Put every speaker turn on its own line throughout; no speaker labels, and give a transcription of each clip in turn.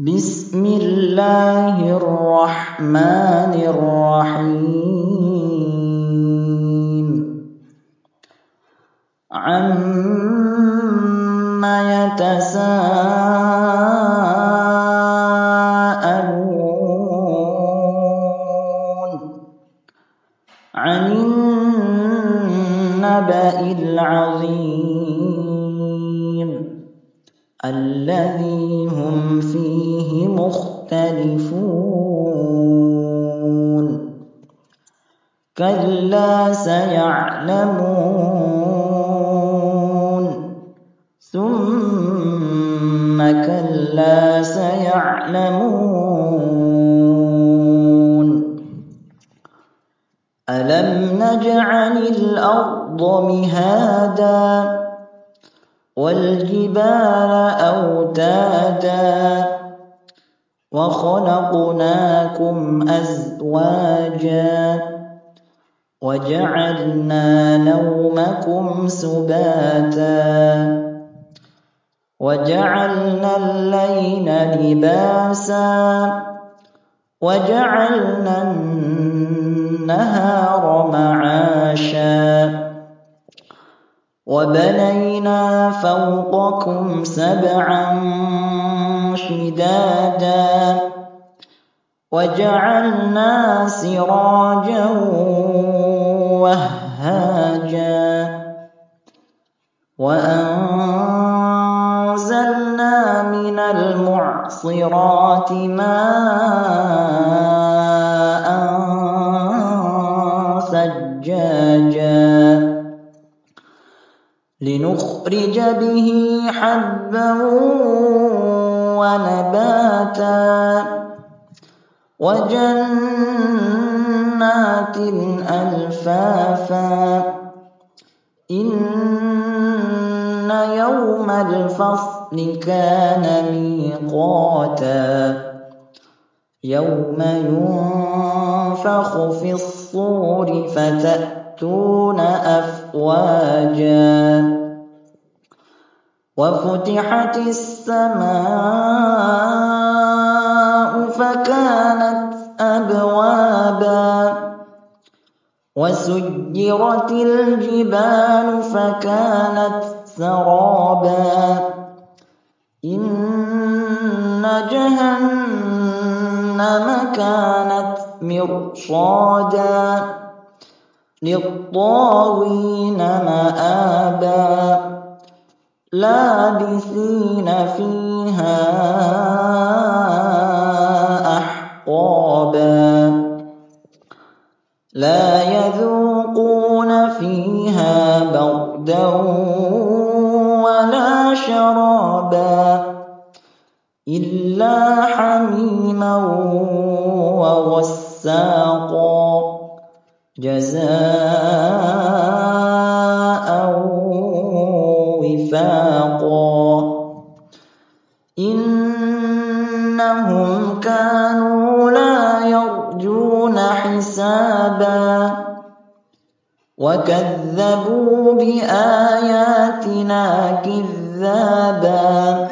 بِسْمِ اللَّهِ الرَّحْمَٰنِ الرَّحِيمِ. عَمَّ يَتَسَاءَلُونَ عَنِ النَّبَإِ الْعَظِيمِ. الَّذِي هُمْ فِيهِ مُخْتَلِفُونَ. كَلَّا سَيَعْلَمُونَ. ثُمَّ كَلَّا سَيَعْلَمُونَ. أَلَمْ نَجْعَلِ الْأَرْضَ مِهَادًا وَالْجِبَالَ أَوْتَادًا وَخَلَقْنَاكُمْ أَزْوَاجًا وَجَعَلْنَا نَوْمَكُمْ سُبَاتًا وَجَعَلْنَا اللَّيْلَ لِبَاسًا وَجَعَلْنَا النَّهَارَ مَعَاشًا وَبَنَيْنَا فَوْقَكُمْ سَبْعًا شِدَادًا وَجَعَلْنَا سِرَاجًا وَهَّاجًا وَأَنزَلْنَا مِنَ الْمُعْصِرَاتِ مَاءً لِّنُخْرِجَ بِهِ حَبًّا وَنَبَاتًا. وَجَنَّاتٍ أَلْفَافًا. إِنَّ يَوْمَ الْفَصْلِ كَانَ مِيقَاتًا. يَوْمَ يُنفَخُ فِي الصُّورِ فَتَأْتُونَ أَفْوَاجًا. وَفُتِحَتِ السَّمَاءُ فَكَانَتْ أَبْوَابًا وَسُيِّرَتِ الْجِبَالُ فَكَانَتْ سَرَابًا إِنَّ جَهَنَّمَ كَانَتْ مِرْصَادًا لِّلطَّاغِينَ مَآبًا لَّابِثِينَ فِيهَا أَحْقَابًا. لَّا يَذُوقُونَ فِيهَا بَرْدًا وَلَا شَرَابًا إِلَّا حَمِيمًا وَغَسَّاقًا. جَزَاءً وَكَذَّبُوا بِآيَاتِنَا كِذَّابًا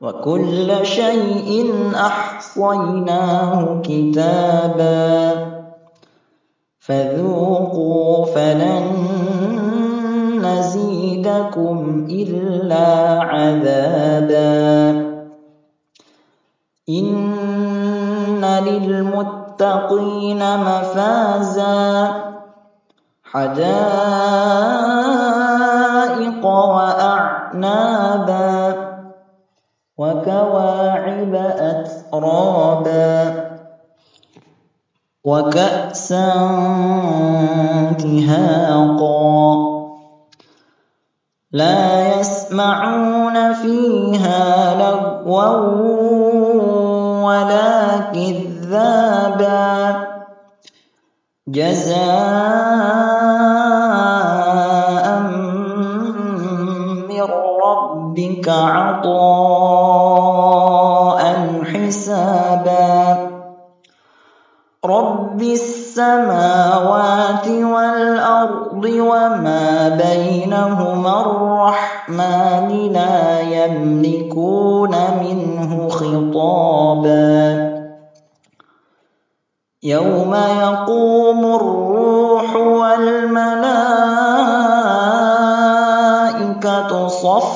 وَكُلَّ شَيْءٍ أَحْصَيْنَاهُ كِتَابًا فَذُوقُوا فَلَن نَّزِيدَكُمْ إِلَّا عَذَابًا إِنَّ لِلْمُتَّقِينَ مَفَازًا حَدَائِقَ وَأَعْنَابًا وَكَوَاعِبَ أَتْرَابًا وَكَأْسًا دِهَاقًا لَّا يَسْمَعُونَ فِيهَا لَغْوًا وَلَا كِذَّابًا جَزَاءً رَّبِّكَ عَطَاءً حِسَابًا. رَّبِّ السَّمَاوَاتِ وَالْأَرْضِ وَمَا بَيْنَهُمَا الرَّحْمَٰنِ لَا يَمْلِكُونَ مِنْهُ خطابا. يوم يقوم الروح والملائكة صفا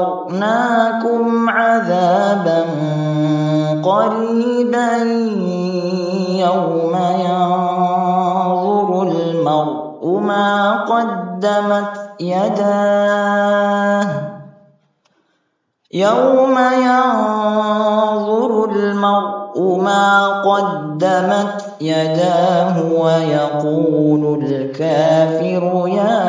أنذرناكم عذابا قريبا يوم ينظر المرء ما قدمت يداه يوم ينظر المرء ما قدمت يداه ويقول الكافر يا